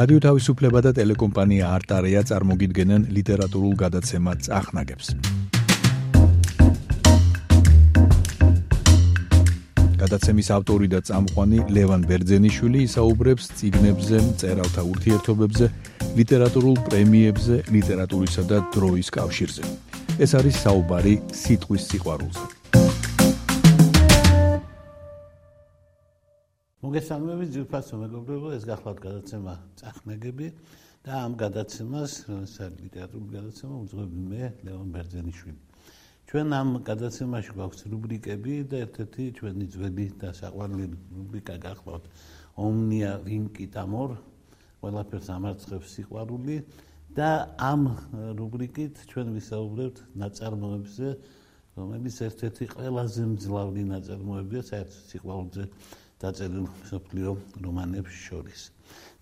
რადიო თავისუფლება და ტელეკომპანია არტარია წარმოგიდგენენ ლიტერატურულ გადაცემას წახნაგებს. გადაცემის ავტორი და წამყვანი ლევან ბერძენიშვილი ისაუბრებს ციგნებზე, წერალთა ურთიერთობებზე, ლიტერატურულ პრემიებზე, ლიტერატურისა და დროის კავშირზე. ეს არის საუბარი სიტყვის სიყვარულზე. მოგესალმებით ძირფასო მეგობრებო, ეს გახლავთ გადაცემა წახნაგები და ამ გადაცემას, საერთოდ ლიტერატურული გადაცემა უძღვები მე, ლევან ბერძენიშვილი. ჩვენ ამ გადაცემაში გვაქვს რუბრიკები და ერთ-ერთი ჩვენი ძველი და საყვარელი რუბრიკა გახლავთ ომნია ვინკი თამორ, ყველაფერს ამარცხებს სიყვარული და ამ რუბრიკით ჩვენ ვისაუბრებთ ნაწარმოებზე, რომელიც ერთ-ერთი ყველაზე მძლავრი ნაწარმოებია საერთოდ სიყვარულზე დაწერილ სოფლიო რომანებს შორის.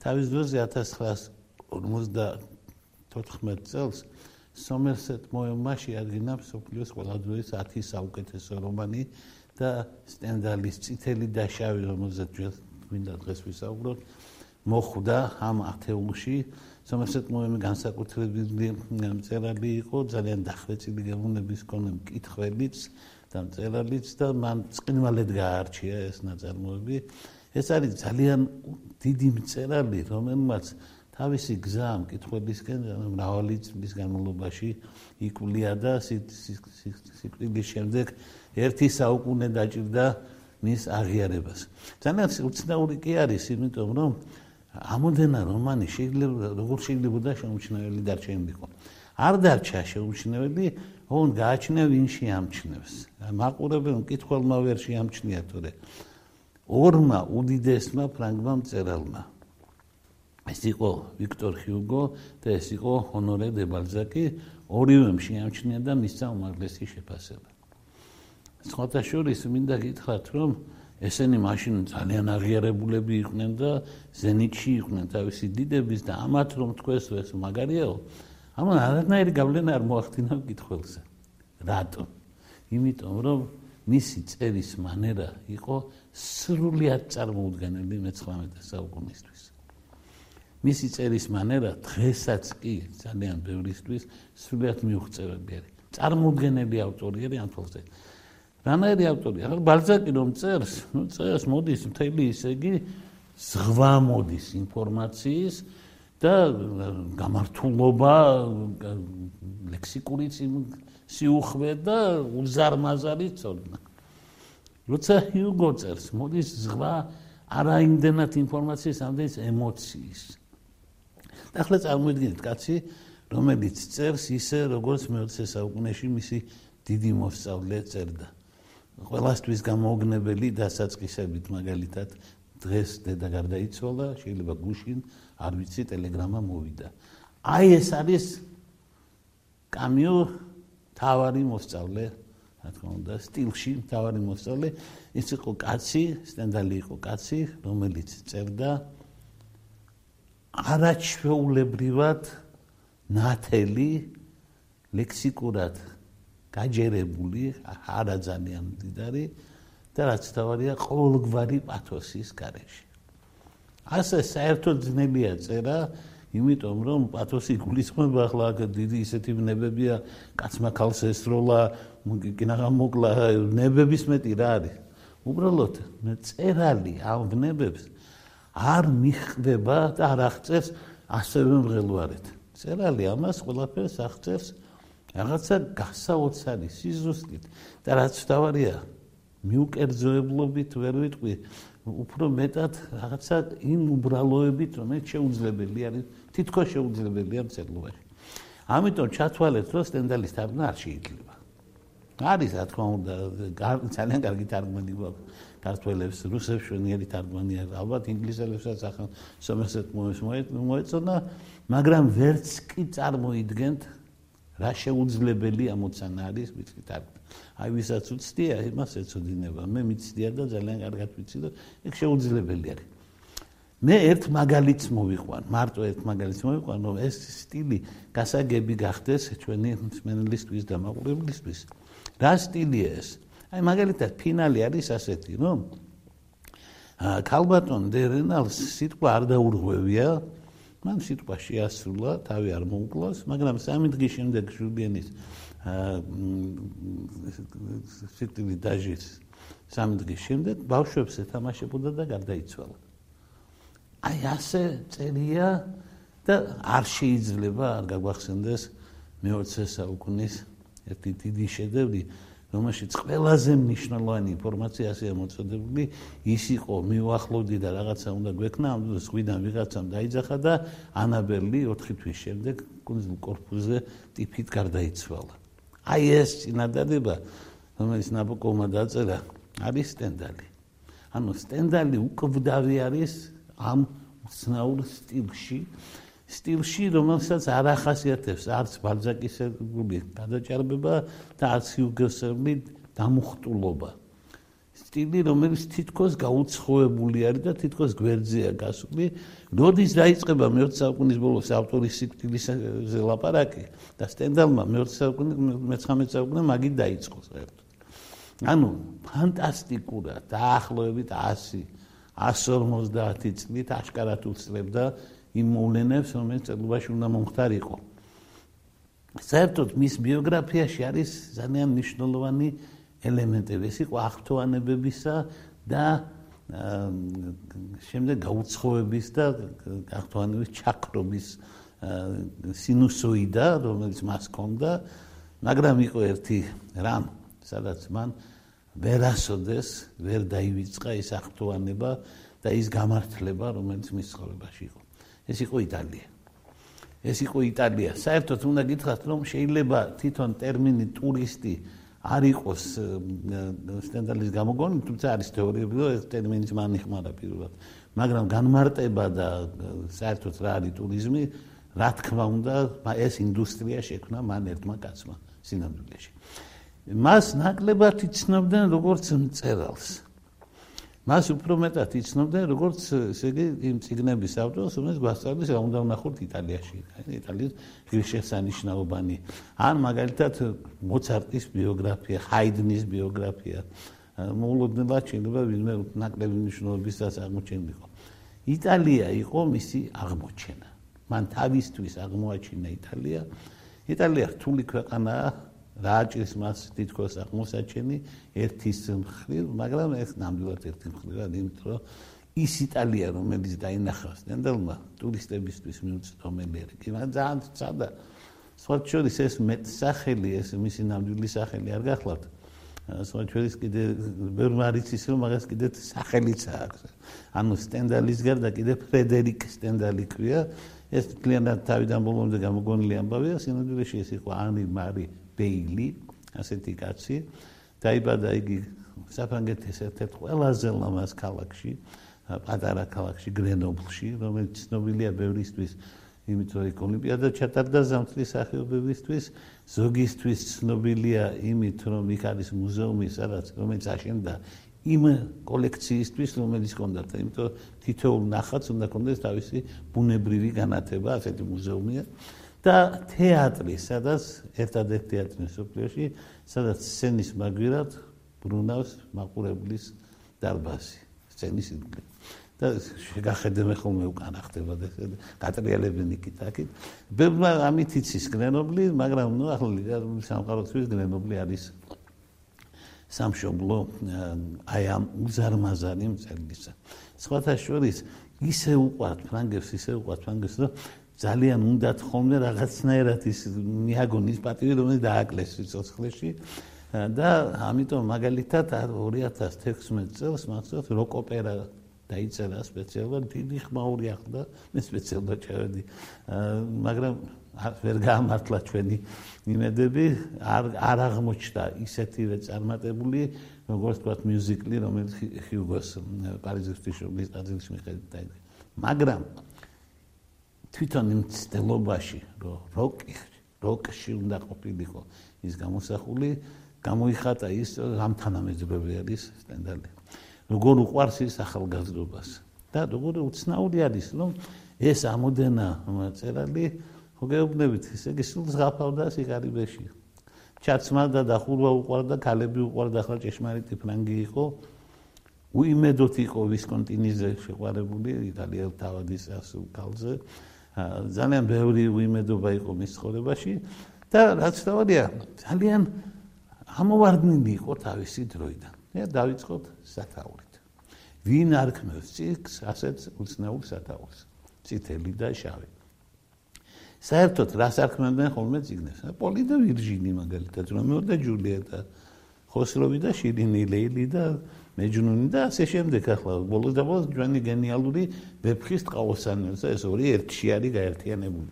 თავის დროზე 1954 წელს სომერსეტ მოემმა შეადგინა სოფლიოს ყველა დროის 10 საუკეთესო რომანი და სტენდალის წითელი და შავი რომელზეც ჩვენ გვინდა დღეს ვისაუბროთ მოხვდა ამ ათეულში სომერსეტ მოემი განსაკუთრებული მწერალი იყო ძალიან დახვეწილი გემოვნების კონე მკითხველიც და მწერალიც და მან წინვალედ გაარჩია ეს ნაწარმოები. ეს არის ძალიან დიდი მწერალი, რომელმაც თავისი გზა მკითხველისკენ მრავალი წლის განმავლობაში იკვლია და სიკვდილის შემდეგ ერთი საუკუნე დაჭირდა მის აღიარებას. ძალიან უცნაური კი არის, იმიტომ რომ ამოდენა რომანი შეიძლება როგორ შეიძლება შეუმჩნეველი დარჩენილიყო. არ დარჩა შეუმჩნეველი, ოღონ გააჩნია ვინ შეამჩნევს. მაყურებელ მკითხველმა ვერ შეამჩნია თორე ორმა უდიდესმა ფრანგმა მწერალმა. ეს იყო ვიქტორ ჰიუგო და ეს იყო ჰონორე დე ბალზაკი, ორივემ შეამჩნია და მისცა უმაღლესი შეფასება. სხვათა შორის მინდა გითხრათ, რომ ესენი მაშინ ძალიან აღიარებულები იყვნენ და ზენიტში იყვნენ თავისი დიდების და ამათ რომ თქვეს ეს მაგარიაო ამ არანაირი გავლენა არ მოახდინა კითხველზე. რატო? იმიტომ რომ მისი წერის მანერა იყო სრულიად წარმოუდგენელი მე-19 საუკუნისთვის. მისი წერის მანერა დღესაც კი ძალიან ბევრისთვის სრულიად მიუღწევები არის. წარმოუდგენელი ავტორი არის ამ თვალზე. რანაირი ავტორია? ახლა ბალზაკი რომ წერს, ნუ წერს მოდის მთელი ისე იგი ზღვა მოდის ინფორმაციის და გამართულობა ლექსიკური სიუხვე და უზარმაზარი ცოდნა. როცა ჰიუგო წერს, მოდის ზღვა არაიმდენად ინფორმაციის, ამდენს ემოციის. და ახლა წარმოიდგინეთ კაცი, რომელიც წერს ისე, როგორც მე-20 საუკუნეში მისი დიდი მოსწავლე წერდა. ყველასთვის გამოუგნებელი დასაწყისებით მაგალითად დღეს დედა გარდაიცვალა, შეიძლება გუშინ არ ვიცი ტელეგრამა მოვიდა. აი ეს არის კამიო თავარი მოსწავლე, რა თქმა უნდა, სტილში თავარი მოსწავლე. ის იყო კაცი, სტენდალი იყო კაცი, რომელიც წერდა არაჩვეულებრივად ნათელი ლექსიკურად გაჯერებული, არა ძალიან მდიდარი და რაც თავარია ყოველგვარი პათოსის გარეშე. ასე საერთოდ ძნებია წერა, იმიტომ რომ პათოსი გულისხმობა ახლა აქ დიდი ისეთი ნებებია, კაცმა ქალს ესროლა, კინაღა მოკლა, ნებების მეტი რა არის? უბრალოდ წერალი ამ ნებებს არ მიხვდება და არ აღწევს ასევე მღელვარეთ. წერალი ამას ყველაფერს აღწევს რაღაცა გასაოცარი სიზუსტით და რაც თავარია მიუკერძოებლობით ვერ ვიტყვი უფრო მეტად რაღაცა იმ უბრალოებით, რომელიც შეუძლებელი არის, თითქოს შეუძლებელია მწერლობაში. ამიტომ ჩათვალეთ, რომ სტენდალის თარგმნა არ შეიძლება. არის, რა თქმა უნდა, ძალიან კარგი თარგმანი გვაქვს ქართველებს, რუსებს შვენიერი თარგმანი აქვს, ალბათ ინგლისელებსაც ახლა სომესეთ მოეწონა, მაგრამ ვერც კი წარმოიდგენთ რა შეუძლებელი ამოცანა არის ვიცი თარგმნა. აი ვისაც უცდია, იმას ეცოდინება. მე მიცდია და ძალიან კარგად ვიცი და ეგ შეუძლებელი არის. მე ერთ მაგალითს მოვიყვან, მარტო ერთ მაგალითს მოვიყვან, რომ ეს სტილი გასაგები გახდეს ჩვენი მსმენელისთვის და მაყურებლისთვის. რა სტილია ეს? აი მაგალითად ფინალი არის ასეთი, რომ ა კალბატონ დე რენალს სიტყვა არ დაურღვევია მან სიტყვა შეასრულა, თავი არ მოუკლოს, მაგრამ სამი დღის შემდეგ ჟულიანის აა სიტყვი დაჟის სამი დღის შემდეგ ბავშვებს ეთამაშებოდა და გარდაიცვალა. აი ასე წერია და არ შეიძლება არ გაგვახსენდეს მე-20 საუკუნის ერთი დიდი შედევრი, რომელშიც ყველაზე მნიშვნელოვანი ინფორმაციაა მოწოდებული, ის იყო მიუახლოვდი და რაღაცა უნდა გვექნა, ამ დროს ღვიდან ვიღაცამ დაიძახა და ანაბელი 4 თვის შემდეგ კუნძულ კორფუზე ტიფით გარდაიცვალა. აი ეს წინადადება, რომელიც ნაბოკოვმა დაწერა, არის სტენდალი. ანუ სტენდალი უკვდავი არის ამ ცნაურ სტილში. სტილში, რომელსაც არ ახასიათებს არც ბალზაკისებული გადაჭარბება და არც ჰიუგოსელი დამუხტულობა. სტილი, რომელიც თითქოს გაუცხოებული არის და თითქოს გვერდზეა გასული, როდის დაიწყება მე-20 საუკუნის ბოლოს ავტორის სტილის ლაპარაკი და სტენდალმა მე-20 საუკუნის მე-19 საუკუნე მაგით დაიწყო საერთოდ. ანუ ფანტასტიკურად დაახლოებით 100 150 წლით აშკარად უცლებდა იმ მოვლენებს, რომელიც წელობაში უნდა მომხდარიყო. საერთოდ მის ბიოგრაფიაში არის ძალიან მნიშვნელოვანი ელემენტები. ეს იყო აღთვანებებისა და შემდეგ გაუცხოების და აღთვანების ჩაქრობის სინუსოიდა, რომელიც მას ჰქონდა, მაგრამ იყო ერთი რამ, სადაც მან ვერასოდეს ვერ დაივიწყა ის აღთვანება და ის გამართლება, რომელიც მის ცხოვრებაში იყო. ეს იყო იტალია. ეს იყო იტალია. საერთოდ უნდა გითხრათ, რომ შეიძლება თვითონ ტერმინი ტურისტი არ იყოს სტენდალის გამოგონილი, თუმცა არის თეორიები, რომ ეს ტერმინიც მან იხმარა პირველად. მაგრამ განმარტება და საერთოდ რა არის ტურიზმი, რა თქმა უნდა, ეს ინდუსტრია შექმნა მან ერთმა კაცმა სინამდვილეში. მას ნაკლებად იცნობდნენ როგორც მწერალს. მას უფრო მეტად იცნობდა როგორც ესე იგი იმ ციგნების ავტორს, რომელიც გვასწავლის რა უნდა ვნახოთ იტალიაში, იტალიის ღირსშესანიშნაობანი. ან მაგალითად მოცარტის ბიოგრაფია, ჰაიდნის ბიოგრაფია. მოულოდნელად შეიძლება ვინმე ნაკლები მნიშვნელობისას აღმოჩენილიყო. იტალია იყო მისი აღმოჩენა. მან თავისთვის აღმოაჩინა იტალია. იტალია რთული ქვეყანაა, რა აჭრის მას თითქოს აღმოსაჩენი ერთის მხრივ, მაგრამ ეს ნამდვილად ერთი მხრივად, იმიტომ რომ ის იტალია, რომელიც დაინახავს ნენდელმა ტურისტებისთვის მიუწვდომელი არის, კი მაგრამ ძალიან ცადა. სვაჩორის ეს მეტსახელი, ეს მისი ნამდვილი სახელი არ გახლავთ. სვაჩორის კიდე ვერ მარიცის რომ მაგას კიდე სახელიც აქვს. ანუ სტენდალის გარდა კიდე ფრედერიკ სტენდალი ქვია. ეს კლიენტად თავიდან ბოლომდე გამოგონილი ამბავია, სინამდვილეში ეს იყო ანი მარი ბეილი, ასეთი კაცი, დაიბადა იგი საფრანგეთის ერთ-ერთ ყველაზე ლამაზ ქალაქში, პატარა ქალაქში გრენობლში, რომელიც ცნობილია ბევრისთვის იმით, რომ იქ ოლიმპიადა ჩატარდა ზამთრის სახეობებისთვის, ზოგისთვის ცნობილია იმით, რომ იქ არის მუზეუმი, სადაც რომელიც აშენდა იმ კოლექციისთვის, რომელიც ჰქონდათ, იმიტომ თითოეულ ნახატს უნდა ჰქონდეს თავისი ბუნებრივი განათება, ასეთი მუზეუმია. და თეატრი, სადაც ერთადერთი თეატრი სოფლიოში, სადაც სცენის მაგვირად ბრუნავს მაყურებლის დარბაზი, სცენის ირგვლივ. და შეგახედე მე ხოლმე უკანა ხდება და გატრიალებენ იქით აქით. ბევრმა ამით იცის გრენობლი, მაგრამ ნუ ახლა სამყაროთვის გრენობლი არის სამშობლო აი ამ უზარმაზარი მწერლისა. სხვათა შორის ისე უყვართ ფრანგებს, ისე უყვართ ფრანგებს, რომ ძალიან უნდათ ხოლმე რაღაცნაირად ის მიაგონ ის პატივი რომელიც დააკლეს სიცოცხლეში და ამიტომ მაგალითად 2016 წელს მახსოვს როკოპერა დაიწერა სპეციალურად დიდი ხმაური ახლა მე სპეციალურად ჩავედი მაგრამ ვერ გაამართლა ჩვენი იმედები. არ არ აღმოჩნდა ისეთივე წარმატებული როგორც თქვა მიუზიკლი რომელიც ჰიუგოს პარიზის ფიშობის ტაძრის მიხედვით დაიწყო. მაგრამ თვითონ იმ ცდელობაში რომ როკი როკში უნდა ყოფილიყო ის გამოსახული გამოიხატა ის ამ თანამედროვე არის სტენდალი. როგორ უყვარს ის ახალგაზრდობას? და როგორ უცნაური არის რომ ეს ამოდენა წერალი მოგეუბნებით ესე იგი სულ ზღაფავდა სიგარიბეში ჩაცმადა და ხურვა უყვარდა ქალები უყვარდა ახლა ჭეშმარიტი ფრანგი იყო. უიმედოთ იყო ვისკონტინიზე შეყვარებული იტალიელ თავადის ასულ ქალზე ძალიან ბევრი უიმედობა იყო მის ცხოვრებაში და რაც თავია ძალიან ამოვარდნილი იყო თავისი დროიდან. და დაიწყოთ სათაურით. ვინ არქმევს ციკს ასეთ უცნაურ სათაურს? წითელი და შავი. საერთოდ რას არქმევდნენ ხოლმე ციგნებს? პოლი და ვირჟინი მაგალითად, რომეო და ჯულიეტა, ხოსროვი და შირინი, ლეილი და მეჯნუნი და ასე შემდეგ ახლა ბოლოს და ბოლოს ჩვენი გენიალური ვეფხის ტყავოსანელს ეს ორი ერთში არის გაერთიანებული.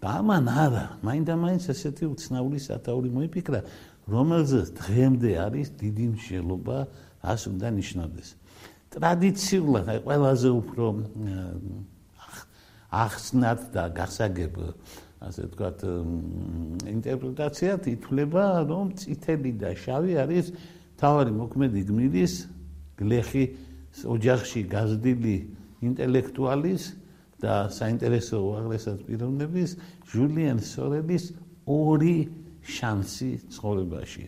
და ამან არა, მაინდა-მაინც ესეთი უცნაური სათაური მოიფიქრა, რომელზეც დღემდე არის დიდი მსჯელობა, ას უნდა ნიშნავდეს. ტრადიციულად ყველაზე უფრო ახსნად და გასაგებ ასე ვთქვათ ინტერპრეტაციად ითვლება, რომ წითელი და შავი არის თავარი მოქმედი გმირის გლეხი ოჯახში გაზრდილი ინტელექტუალის და საინტერესო უაღრესად პიროვნების ჟულიან სორელის ორი შანსი ცხოვრებაში.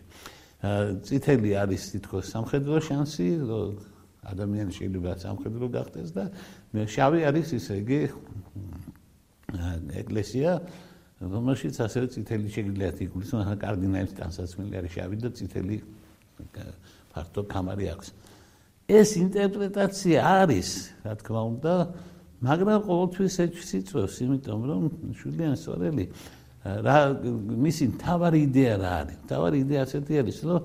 წითელი არის თითქოს სამხედრო შანსი, ადამიანი შეიძლება სამხედრო გახდეს და შავი არის ისე იგი ეკლესია რომელშიც ასევე წითელი შეიძლება იგულისხმოს, ახლა კარდინალის ტანსაცმელი არის შავი და წითელი ფართო კამარი აქვს. ეს ინტერპრეტაცია არის, რა თქმა უნდა, მაგრამ ყოველთვის ეჩვისიწვევს, იმიტომ რომ შვილიან სწორელი რა მისი თავარი იდეა რა არის? თავარი იდეა ასეთი არის, რომ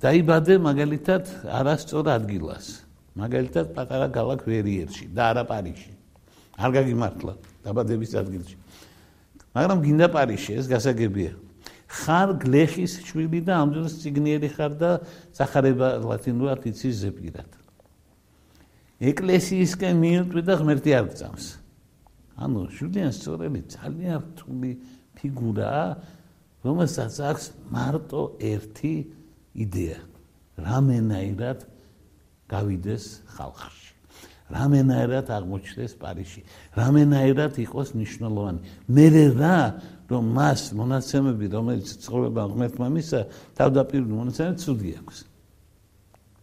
დაიბადე მაგალითად არასწორ ადგილას. მაგალითად პატარა ქალაქ ვერიერში და არა პარიში. არ გაგიმართლა დაბადების ადგილში. მაგრამ გინდა პარიში, ეს გასაგებია. ხარ გლეხის შვილი და ამდენს ციგნიერი ხარ და სახარება ლათინურად იცი ზეპირად. ეკლესიისკენ მიიწვი და ღმერთი არ გწამს. ანუ შვიდიან სწორელი ძალიან რთული ფიგურაა, რომელსაც აქვს მარტო ერთი იდეა. რამენაირად გავიდეს ხალხში. რამენაირად აღმოჩნდეს პარიში. რამენაირად იყოს ნიშნულოვანი. მე რა რომ მას მონაცემები რომელიც ცხოვრება ღმერთმა მისა თავდაპირველი მონაცემები ცუდი აქვს.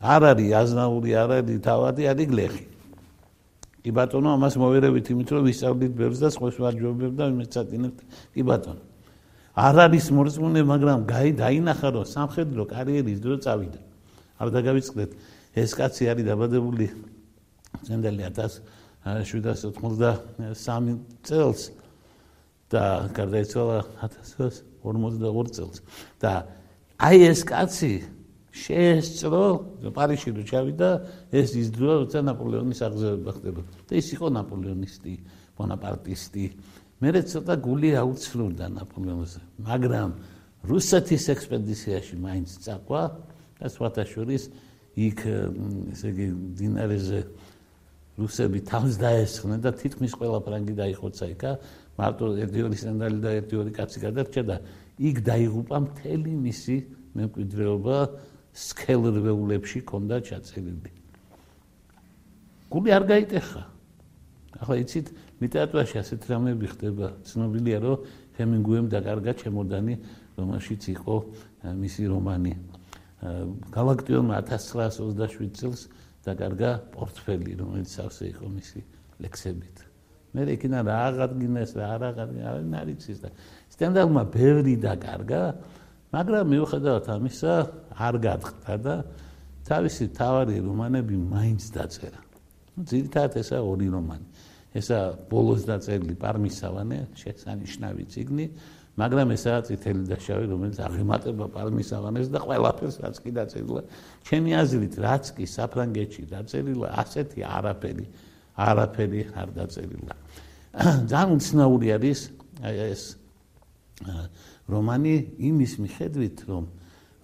არ არის აზნაური არ არის თავადი არის გლეხი. კი ბატონო ამას მოვერევით იმით რომ ვისწავლით ბევრს და სხვას ვარჯობებ და მეცადინებთ კი ბატონო. არ არის მორწმუნე მაგრამ გაი დაინახა რომ სამხედრო კარიერის დრო წავიდა. არ დაგავიწყდეთ ეს კაცი არის დაბადებული წენდელი 1793 წელს და გარდაიცვალა 1942 წელს. და აი ეს კაცი შეესწრო პარიში რო ჩავიდა ეს დრო როცა ნაპოლეონის აღზევება ხდება. და ის იყო ნაპოლეონისტი ბონაპარტისტი. მე ცოტა გული აუცლურდა ნაპოლეონზე მაგრამ რუსეთის ექსპედიციაში მაინც წაყვა და სხვათა შორის იქ ესე იგი დინარეზე რუსები თავს დაესხნენ და თითქმის ყველა ფრანგი დაიხოცა იქა მარტო ერთი ორი სანდალი და ერთი ორი კაცი გადარჩა და იქ დაიღუპა მთელი მისი მემკვიდრეობა სკელრვეულებში ქონდა ჩაწერილი. გული არ გაიტეხა. ახლა იცით, ლიტერატურაში ასეთ რამეები ხდება. ცნობილია, რომ ჰემინგუემ დაკარგა ჩემოდანი, რომელშიც იყო მისი რომანი. გალაქტიონმა 1927 წელს დაკარგა პორტფელი, რომელიც ავსე იყო მისი ლექსებით. მე იქნა რა აღადგინეს რა არ აღადგინეს არ იცის და სტენდალმა ბევრი დაკარგა მაგრამ მიუხედავად ამისა არ გადხდა და თავისი თავარი რომანები მაინც დაწერა ну ძირითადად ესა ორი რომანი ესა ბოლოს დაწერილი პარმისავანე შესანიშნავი ციგნი მაგრამ ესაა წითელი და შავი რომელიც აღემატება პარმისავანეს და ყველაფერს რაც კი დაწერილა ჩემი აზრით რაც კი საფრანგეთში დაწერილა ასეთი არაფერი არაფერი არ დაწერილა. ძალიან უცნაური არის ეს რომანი იმის მიხედვით, რომ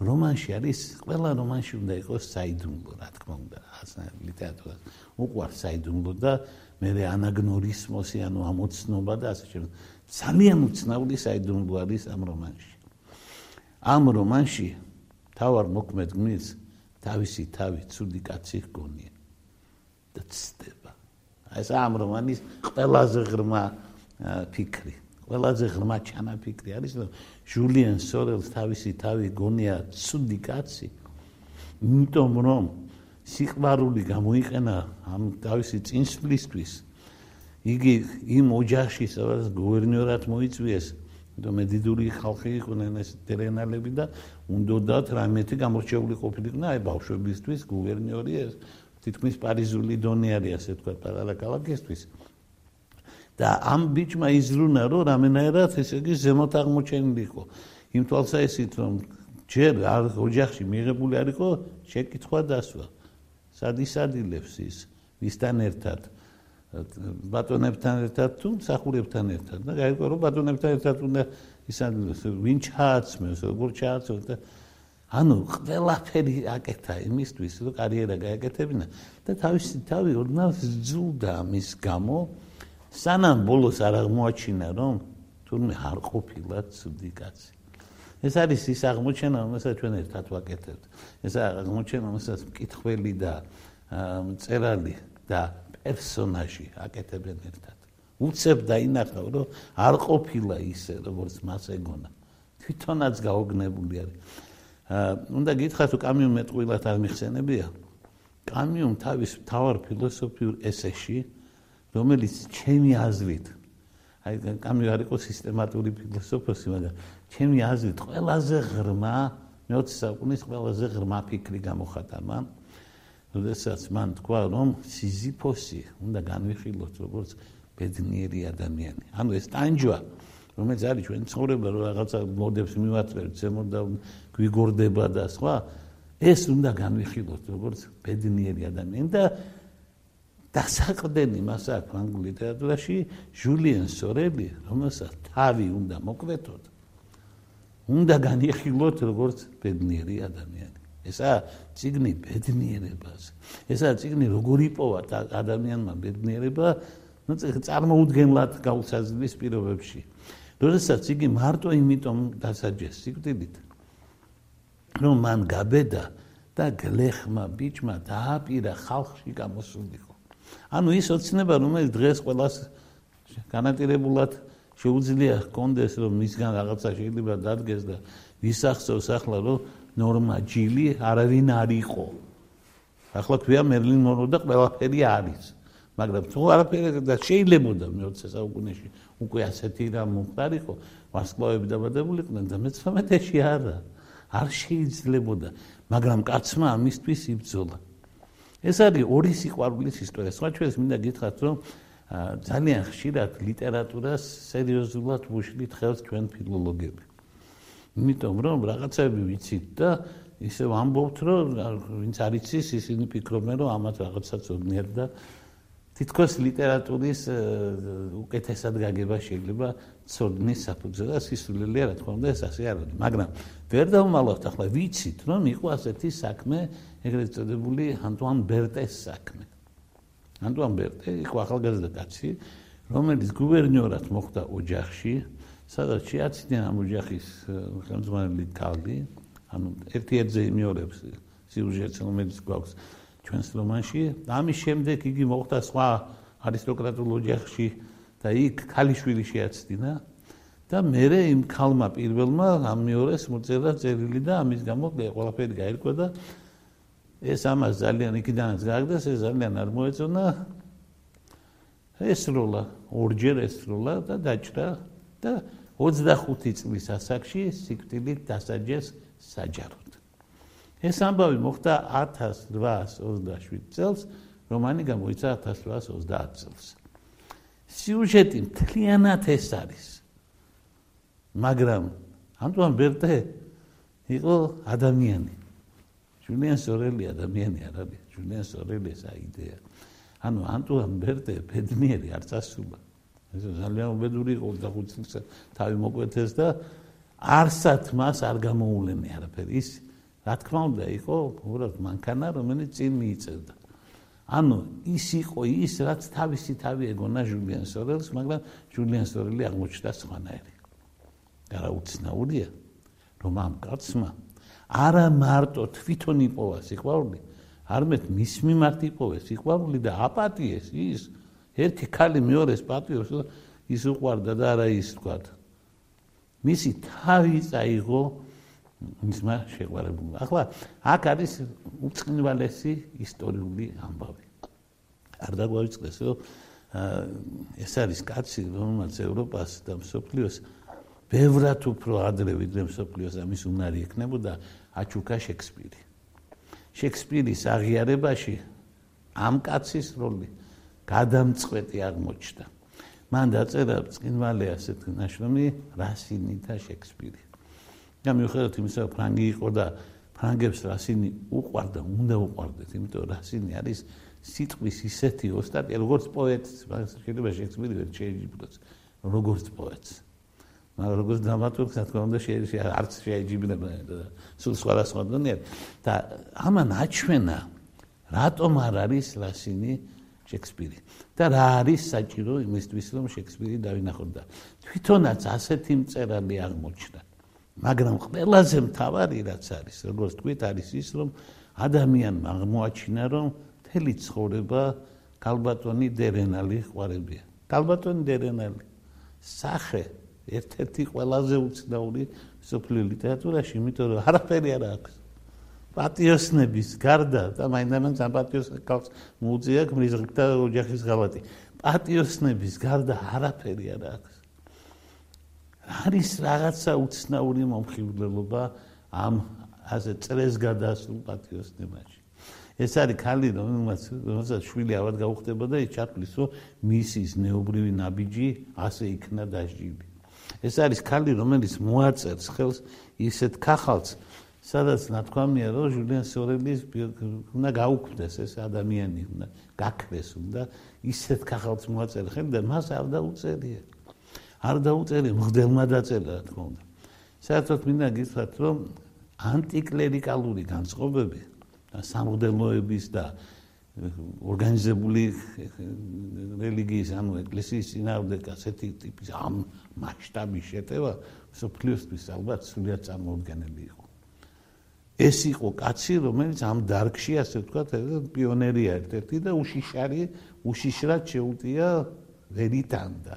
რომანში არის ყველა რომანში უნდა იყოს საიდუმლო, რა თქმა უნდა, ასა ლიტერატურა უყვარს საიდუმლო და მე ანაგნორისმოსი, ანუ ამოცნობა და ასე შემდეგ. ძალიან უცნაური საიდუმლო არის ამ რომანში. ამ რომანში თავარ მოქმედ გმირს თავისი თავი ცუდი კაცი ჰგონია. და ცდება ეს ამ რომანის ყველაზე ღრმა ფიქრი ყველაზე ღრმა ჩანაფიქრი არის რომ ჟულიან სორელს თავისი თავი გონია ცუდი კაცი იმიტომ რომ სიყვარული გამოიყენა ამ თავისი წინსვლისთვის იგი იმ ოჯახში სადაც გუბერნიორად მოიწვიეს იმიტომ მე დიდული ხალხი იყვნენ ეს ტერენალები და უნდათ რამეთი გამორჩეული ყოფილიყნა აი ბავშვებისთვის გუბერნიორი ეს თითქმის პარიზული დონე არის ასე თქვა პარალა კალაკისთვის და ამ ბიჭმა იზრუნა რომ რამენაერად ესე იგი ზემოთ აღმოჩენილი იყო. იმ თვალსაჩინოდ რომ ჯერ ოჯახში მიღებული არისო შეკითხვა დასვა. სად ისადილებს ის ვისთან ერთად ბატონებთან ერთად თუ მსახურებთან ერთად. და გაიგო რომ ბატონებთან ერთად უნდა ისადილოს ვინ ჩააცმევს როგორ ჩააცმევს და ანუ ყველაფერი აკეთა იმისთვის რომ კარიერა გააკეთებინა. და თავისი თავი ოდნავ ზულდა მის გამო. სანამ ბოლოს არ აღმოაჩინა რომ თურმე არ ყოფილა ცუდი კაცი ეს არის ის აღმოჩენა რომელსაც ჩვენ ერთად ვაკეთებთ. ეს აღმოჩენა რომელსაც მკითხველი და წერალი და პერსონაჟი აკეთებენ ერთად. უცებ დაინახავ რომ არ ყოფილა ისე როგორც მას ეგონა. თვითონაც გაოგნებული არის. უნდა გითხრათ რომ კამიუმ მეტყვილად არ მიხსენებია? კამიუმ თავის თავარ ფილოსოფიურ ესეში რომელიც ჩემი აზრით აი კამიუ არ იყო სისტემატური ფილოსოფოსი მაგრამ ჩემი აზრით ყველაზე ღრმა მე-20 საუკუნის ყველაზე ღრმა ფიქრი გამოხატა მან როდესაც მან თქვა რომ სიზიფოსი უნდა განვიხილოთ როგორც ბედნიერი ადამიანი ანუ ეს ტანჯვა რომელიც არის ჩვენ ცხოვრება რომ რაღაცა მოდებს მივაწევთ ზემოთ და გვიგორდება და სხვა ეს უნდა განვიხილოთ როგორც ბედნიერი ადამიანი და დასაყრდენი მას აქვს ანგლ ლიტერატურაში ჟულიან სორელი რომელსაც თავი უნდა მოკვეთოთ უნდა განიხილოთ როგორც ბედნიერი ადამიანი ესა ციგნი ბედნიერებას ესა ციგნი როგორ იპოვა ადამიანმა ბედნიერება ну წარმოუდგენლად გაუცაზლის პირობებში. როდესაც იგი მარტო იმიტომ დასაჯეს სიკვდილით რომ მან გაბედა და გლეხმა ბიჭმა დააპირა ხალხში გამოსულიყო. ანუ ის ოცნება რომელიც დღეს ყოველას განაპირებულად შეუძლია კონდეს რომ მისგან რაღაცა შეიძლება დადგეს და ვისახსოვს ახლა რომ ნორმა ჯილი არავინ არ იყო. ახლა ქვია მერლინ მონრო და ყველაფერი არის. მაგრამ თუ არაფერი და შეიძლება და მე-20 საუკუნეში უკვე ასეთი რამ მომხდარიყო ვარსკვლავები დაბადებულიყვნენ და მე-19-ში არა. არ შეიძლებოდა მაგრამ კაცმა ამისთვის იბრძოლა. ეს არის ორი სიყვარულის ისტორია. სხვა ჩვენს მინდა გითხრათ რომ ძალიან ხშირად ლიტერატურას სერიოზულად ვუშლით ხელს ჩვენ ფილოლოგები იმიტომ რომ რაღაცები ვიცით და ისე ვამბობთ რომ ვინც არ იცის ისინი ფიქრობენ რომ ამათ რაღაცა წოდნიერ და თითქოს ლიტერატურის უკეთესად გაგება შეიძლება ცოდნის საფუძველი და სისულელია რა თქმა უნდა ეს ასე არ არის. მაგრამ ვერ დავმალავთ ახლა ვიცით რომ იყო ასეთი საქმე ეგრეთ წოდებული ანტუან ბერტეს საქმე. ანტუან ბერტე იყო ახალგაზრდა კაცი რომელიც გუბერნიორად მოხდა ოჯახში სადაც შეაცდნენ ამ ოჯახის ხელმძღვანელი ქალი ანუ ერთ-ერთზე იმეორებს სიუჟეტს რომელიც გვაქვს ჩვენს რომანში. ამის შემდეგ იგი მოხდა სხვა არისტოკრატულ ოჯახში და იქ ქალიშვილი შეაცდინა და მე იმ ქალმა პირველმა ამ მეორეს მოწერა წერილი და ამის გამო ყველაფერი გაირკვა და ეს ამას ძალიან იქიდანაც გააგდეს ეს ძალიან არ მოეწონა ეს როლა ორჯერ ეს როლა და დაჭრა და 25 წლის ასაკში სიკვდილით დასაჯეს საჯაროდ ეს ამბავი მოხდა 1827 წელს, რომანი გამოიცა 1830 წელს. სიუჟეტი მთლიანად ეს არის. მაგრამ ანტუან ბერტე იყო ადამიანი. ჯულიან სორელი ადამიანი არ არის. ჯულიან სორელი ეს აიდეა. ანუ ანტუან ბერტე ბედნიერი არ წასულა. ეს ძალიან უბედური იყო და ხუთს თავი მოკვეთეს და არსად მას არ გამოულენე არაფერი. ის რა თქმა უნდა იყო უბრალოდ მანქანა რომელიც წინ მიიწევდა. ანუ ის იყო ის რაც თავისი თავი ეგონა ჟულიან სორელს მაგრამ ჟულიან სორელი აღმოჩნდა სხვანაირი. გარაუცნაურია რომ ამ კაცმა არა მარტო თვითონ იპოვა სიყვარული არამედ მის მიმართ იპოვა სიყვარული და აპატიეს ის ერთი ქალი მეორეს პატიოს ის უყვარდა და არა ის თქვა მისი თავი წაიღო მისმა შეყვარებულმა. ახლა აქ არის უცხინვალესი ისტორიული ამბავი. არ დაგვაიწყდეს, რომ ეს არის კაცი, რომელმაც ევროპას და მსოფლიოს ბევრად უფრო ადრე ვიდრე მსოფლიოს ამის უნარი ექნებოდა აჩუკა შექსპირი. შექსპირის აღიარებაში ამ კაცის როლი გადამწყვეტი აღმოჩნდა. მან დაწერა წინვალე ასეთ ნაშრომი რასინი და შექსპირი. და მიუხედავად იმისა, ფრანგი იყო და ფრანგებს რასინი უყვარდა, უნდა უყვარდეთ, იმიტომ რომ რასინი არის სიტყვის ისეთი ოსტატი, როგორც პოეტი, შეიძლება შექსპირი ვერ შეეჯიბროს, როგორც პოეტი. მაგრამ როგორც დრამატურგი, რა თქმა უნდა, შეიძლება არც შეეჯიბრება და სულ სხვა სხვა დონეა და ამან აჩვენა რატომ არ არის რასინი შექსპირი. და რა არის საჭირო იმისთვის რომ შექსპირი დავინახოთ და თვითონაც ასეთი მწერალი აღმოჩნდა. მაგრამ ყველაზე მთავარი რაც არის როგორც თქვით არის ის რომ ადამიანმა აღმოაჩინა რომ მთელი ცხოვრება კალბატონი დერენალი ყვარებია. კალბატონი დერენალი სახე ერთ-ერთი ყველაზე უცნაური სოფლიო ლიტერატურაში იმიტომ რომ არაფერი არ აქვს პატიოსნების გარდა და მაინდამაინც ამ პატიოს კავს მუზეა ქმრის და ოჯახის ღალატი პატიოსნების გარდა არაფერი არ აქვს. არის რაღაცა უცნაური მომხიბლელობა ამ ასე წრეს გადასულ პატიოსნებაში. ეს არის ქალი რომელსაც რომელსაც შვილი ავად გაუხდებოდა ის ჩათვლის რომ მისის ნეობრივი ნაბიჯი ასე იქნა დაჟილი ეს არის ქალი რომელიც მოაწერს ხელს ისეთ ქახალს სადაც ნათქვამია რომ ჟულიან სორელის უნდა გაუქმდეს ეს ადამიანი უნდა გაქრეს უნდა ისეთ ქახალს მოაწერა ხელი და მას არ დაუწერია. არ დაუწერია მღდელმა დაწერა რა თქმა უნდა. საერთოდ მინდა გითხრათ რომ ანტიკლერიკალური განწყობები და სამღდელოების და ორგანიზებული რელიგიის ანუ ეკლესიის წინააღმდეგ ასეთი ტიპის ამ მასშტაბის შეტევა სოფლიოსთვის ალბათ სულიად წარმოუდგენელი იყო ეს იყო კაცი, რომელიც ამ დარგში, ასე ვთქვათ, პიონერია ერთ-ერთი და უშიშარი, უშიშრად შეუტია ვერიტანდა.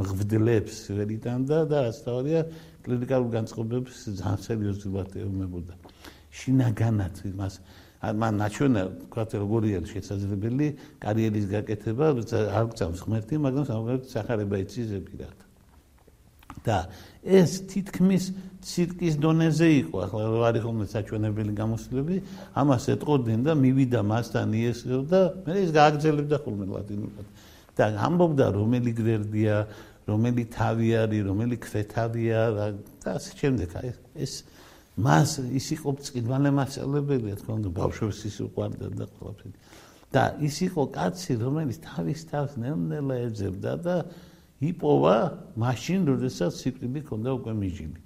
მღვდლებს ვერიტანდა და ასთავია კლინიკალურ განწყობებს ძალიან სერიოზულად ეუბნებოდა. შინაგანად მას მან ნაჩვენა, ვთქვათ, როგორია შესაძლებელი კარიერის გაკეთება, არ გწამს ღმერთი, მაგრამ სამაგერად სახარება იცის ზეპირად. და ეს თითქმის ცირკის დონეზე იყო, ახლა რა არის ხოლმე საჩვენებელი გამოსვლები, ამას ეტყოდნენ და მივიდა მასთან იესო და მე ის გააგზელებდა ხოლმე ლატინურად. და ამბობდა რომელი გვერდია, რომელი თავი არის, რომელი ქვეთავია და ასე შემდეგ. აი ეს მას ის იყო წინვალე მასწავლებელი, თქო უნდა ბავშვებს ის უყვარდა და ყველაფერი. და ის იყო კაცი, რომელიც თავის თავს ნელ-ნელა ეძებდა და იპოვა მაშინ, როდესაც სიკვდილი ქონდა უკვე მიჯილი.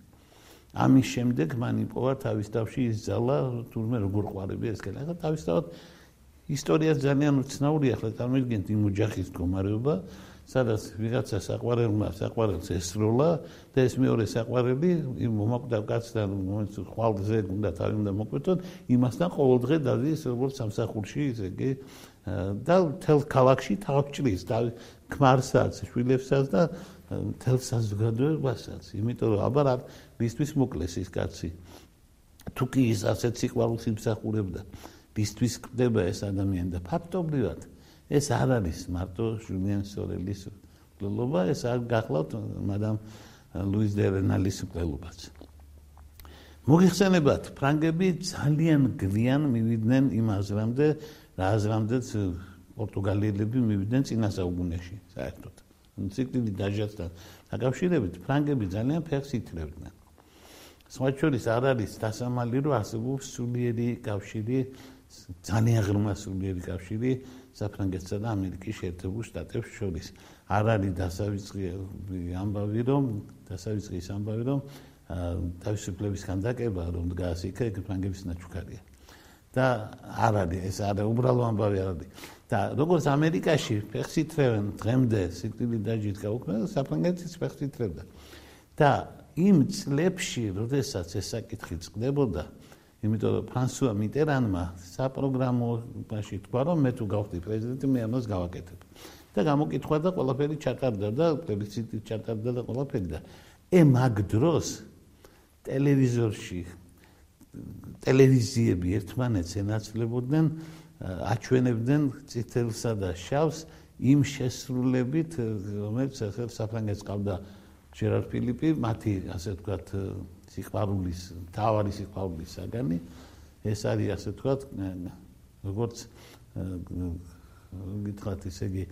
ამის შემდეგ მან იპოვა თავის თავში ის ძალა, თურმე როგორ ყვარები ეს კელა. ახლა თავისთავად ისტორია ძალიან უცნაურია, ახლა წარმოგიდგენთ იმ ოჯახის მდგომარეობა, სადაც ვიღაცა საყვარელმა საყვარელს ესროლა და ეს მეორე საყვარელი იმ მომაკვდავ კაცთან მომენტ ხვალზე უნდა თავი უნდა მოკვეთონ, იმასთან ყოველდღე დადის როგორც სამსახურში, ესე იგი და თელ ქალაქში თავჭრის და ქმარსაც, შვილებსაც და თელ საზოგადოებასაც, იმიტომ რომ აბა რა მისთვის მოკლეს ის კაცი. თუ კი ის ასეთ სიყვარულს იმსახურებდა, მისთვის ყდება ეს ადამიანი და ფაქტობრივად ეს არ არის მარტო ჟულიან სორელის კლუბობა, ეს არ გახლავთ მადამ ლუის დერენალის კლუბაც. მოიხსენებათ, ფრანგები ძალიან გვიან მივიდნენ იმ აზრამდე, რა აზრამდეც პორტუგალიელები მივიდნენ წინასაუგუნეში, საერთოდ. ციკლი დაჟასთან დაკავშირებით ფრანგები ძალიან ფეხს ითრევდნენ. სხვაჩორის არ არის დასამალი რომ არსებობს სულიერი კავშირი, ძალიან ღრმა სულიერი კავშირი საფრანგეთსა და ამერიკის შეერთებულ შტატებს შორის. არ არის დასავიწყი ამბავი რომ დასავიწყი ის ამბავი რომ თავისუფლების ხანდაკება რომ დგას იქ ფრანგების ნაჩუქარია. და არ არის ეს არა უბრალო ამბავი არ არის. და როგორც ამერიკაში ფეხსითრევენ დღემდე სიკვდილი დაჯით გაუქმდა საფრანგეთის ფეხსითრევდა და იმ წლებში როდესაც ეს საკითხი წყდებოდა იმიტომ რომ ფრანსუა მიტერანმა საპროგრამოში თქვა რომ მე თუ გავხდი პრეზიდენტი მე ამას გავაკეთებ. და გამოკითხვა და ყველაფერი ჩატარდა და პლებისციტი ჩატარდა და ყველაფერი და ე მაგ დროს ტელევიზორში ტელევიზიები ერთმანეთს ენაცვლებოდნენ აჩვენებდნენ წითელსა და შავს იმ შესრულებით რომელიც ახლა საფრანგეთს ყავდა ჯერარ ფილიპი მათი ასე ვთქვათ სიყვარულის თავარი სიყვარულის საგანი ეს არის ასე ვთქვათ როგორც გითხრათ ისე იგი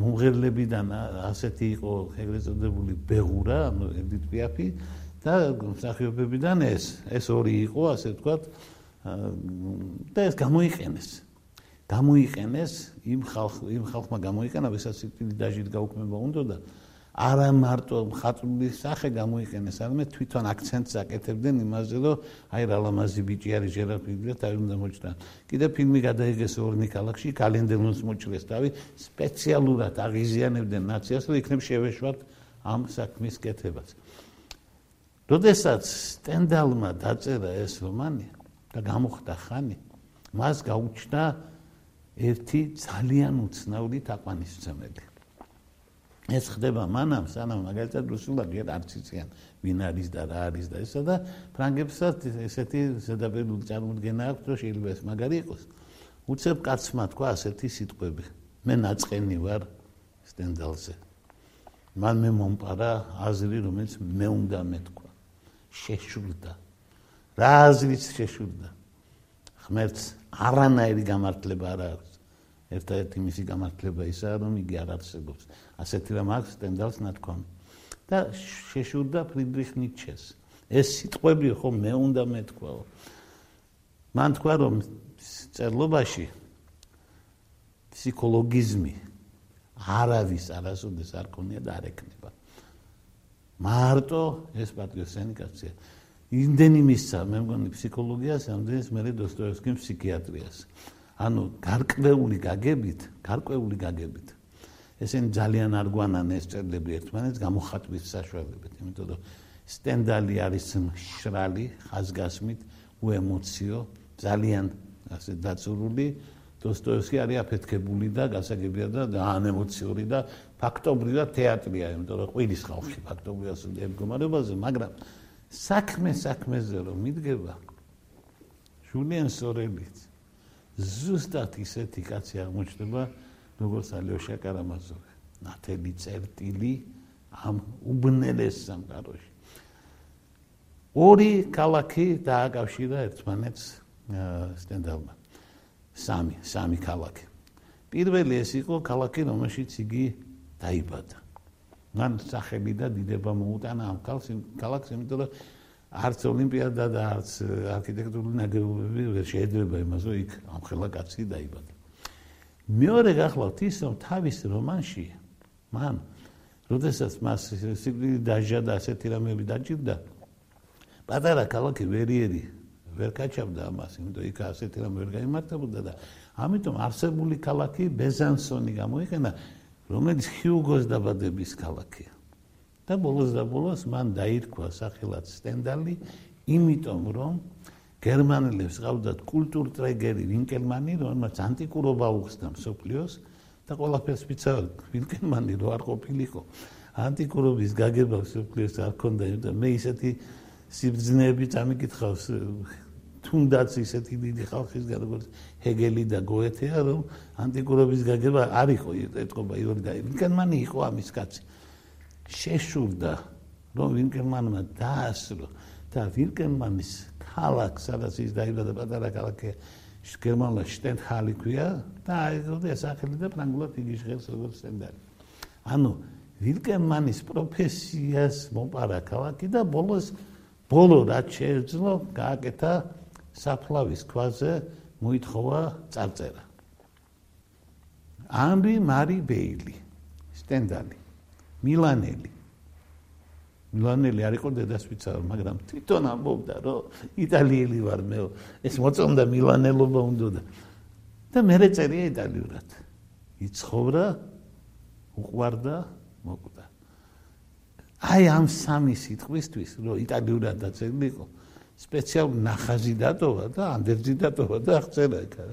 მომღერლებიდან ასეთი იყო ეგრეთ წოდებული ბეღურა ანუ ედით პიაფი და მსახიობებიდან ეს ეს ორი იყო ასე ვთქვათ და ეს გამოიყენეს. გამოიყენეს იმ ხალხ იმ ხალხმა გამოიყენა ვისაც სიტილი დაჟით გაუქმება უნდა და არა მარტო მხატვრული სახე გამოიყენეს, არამედ თვითონ აქცენტს აკეთებდნენ იმაზე, რომ აი რა ლამაზი ბიჭი არის ჟერაფილი და თავი უნდა მოჭრა. კიდე ფილმი გადაიღეს ორნი ქალაქში, კალენდელონს მოჭრეს თავი, სპეციალურად აღიზიანებდნენ ნაციას, რომ იქნებ შევეშვათ ამ საქმის კეთებას. როდესაც სტენდალმა დაწერა ეს რომანი და გამოხდა ხანი, მას გაუჩნდა ერთი ძალიან უცნაური თაყვანისმცემელი. ეს ხდება მანამ სანამ მაგალითად რუსულად ვერ არც იციან ვინ არის და რა არის და ესა და ფრანგებსაც ესეთი ზედაპირული წარმოდგენა აქვს რომ შეიძლება ეს მაგარი იყოს. უცებ კაცმა თქვა ასეთი სიტყვები. მე ნაწყენი ვარ სტენდალზე. მან მე მომპარა აზრი რომელიც მე უნდა მეთქვა შეშურდა. რა აზრიც შეშურდა? ღმერთს არანაირი გამართლება არ აქვს ერთ-ერთი მისი გამართლება ისაა, რომ იგი არ არსებობს. ასეთი რამ აქვს სტენდალს ნათქვამი. და შეშურდა ფრიდრიხ ნიცშეს. ეს სიტყვები ხო მე უნდა მეთქვაო. მან თქვა რომ წერლობაში ფსიქოლოგიზმი არავის არასოდეს არ ქონია და არ ეკნება. მარტო ეს პატრიოტსენიკაცია. იმდენი მისცა მე მგონი ფსიქოლოგიას, ამდენს მე დოსტოევსკიმ ფსიქიატრიას. ანუ გარკვეული გაგებით, გარკვეული გაგებით. ესენ ძალიან არ გვანან ეს წერლები ერთმანეთს გამოხატვის საშუალებით, იმიტომ რომ სტენდალი არის მშრალი, ხაზგასმით, უემოციო, ძალიან ასე დაწურული. დოსტოევსკი არის აფეთქებული და გასაგებია და ანემოციური და ფაქტობრივად თეატრია, იმიტომ რომ ყვილის ხალხი ფაქტობრივად მდგომარეობაზე, მაგრამ საქმე საქმეზე რომ მიდგება ჟულიან სორელიც ზუსტად ისეთი კაცი აღმოჩნდება როგორც ალიოშა კარამაზოვი ნათელი წერტილი ამ უბნელეს სამყაროში. ორი ქალაქი დააკავშირა ერთმანეთს სტენდალმა. სამი სამი ქალაქი. პირველი ეს იყო ქალაქი რომელშიც იგი დაიბადა. მან სახელი და დიდება მოუტანა ამ ქალაქს იმიტომ რომ არც ოლიმპიადა და არც არქიტექტურული ნაგებობები ვერ შეიძლება იმას, რომ იქ ამხელა კაცი დაიბადა. მეორე გახლავთ ის, რომ თავის რომანში მან როდესაც მას სიკვდილი დაჟა და ასეთი რამეები დაჭირდა, პატარა ქალაქი ვერიერი ვერ კაჩავდა ამას, იმიტომ იქ ასეთი რამე ვერ გამართებოდა და ამიტომ არსებული ქალაქი ბეზანსონი გამოიყენა, რომელიც ჰიუგოს დაბადების ქალაქია. და ბოლოს და ბოლოს მან დაირქვა სახელად სტენდალი, იმიტომ რომ გერმანელებს ყავდათ კულტურტრეგერი ვინკელმანი, რომელმაც ანტიკურობა უხსნა მსოფლიოს და ყველაფერს პიცა ვინკელმანი რო არ ყოფილიყო. ანტიკურობის გაგება მსოფლიოს არ ქონდა და მე ისეთი სიბძნეები წამიკითხავს თუნდაც ისეთი დიდი ხალხისგან როგორც ჰეგელი და გოეთეა რომ ანტიკურობის გაგება არ იყო ეთყობა იური და ვინკელმანი იყო ამის კაცი. შეშურდა. რომ ვინკერმანმა დაასრულა. და ვინკერმანის ქალაქ სადაც ის დაიბადა პატარა ქალაქი გერმანლა შტენჰალი ქვია და აიღო სახელი და ფრანგულად იგი ჟღერს როგორც სტენდარი ანუ ვინკერმანის პროფესიას მოპარა ქალაქი და ბოლოს ბოლო რაც შეეძლო გააკეთა საფლავის ქვაზე მოითხოვა წარწერა. ამბი მარი ბეილი სტენდალი მილანელი. მილანელი არ იყო დედასვიცა მაგრამ თვითონ ამბობდა რომ იტალიელი ვარ მე. ეს მოწონდა მილანელობა უნდა და მე წერია იტალიურად. იცხოვრა უყვარდა მოკვდა. აი ამ სამი სიტყვისთვის რომ იტალიურად დაწერილიყო სპეციალ ნახაზი დატოვა და ანდერძი დატოვა და აღწერა იქა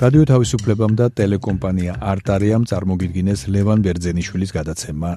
რადიო თავისუფლებამ და ტელეკომპანია არტარიამ წარმოგიდგინეს ლევან ბერძენიშვილის გადაცემა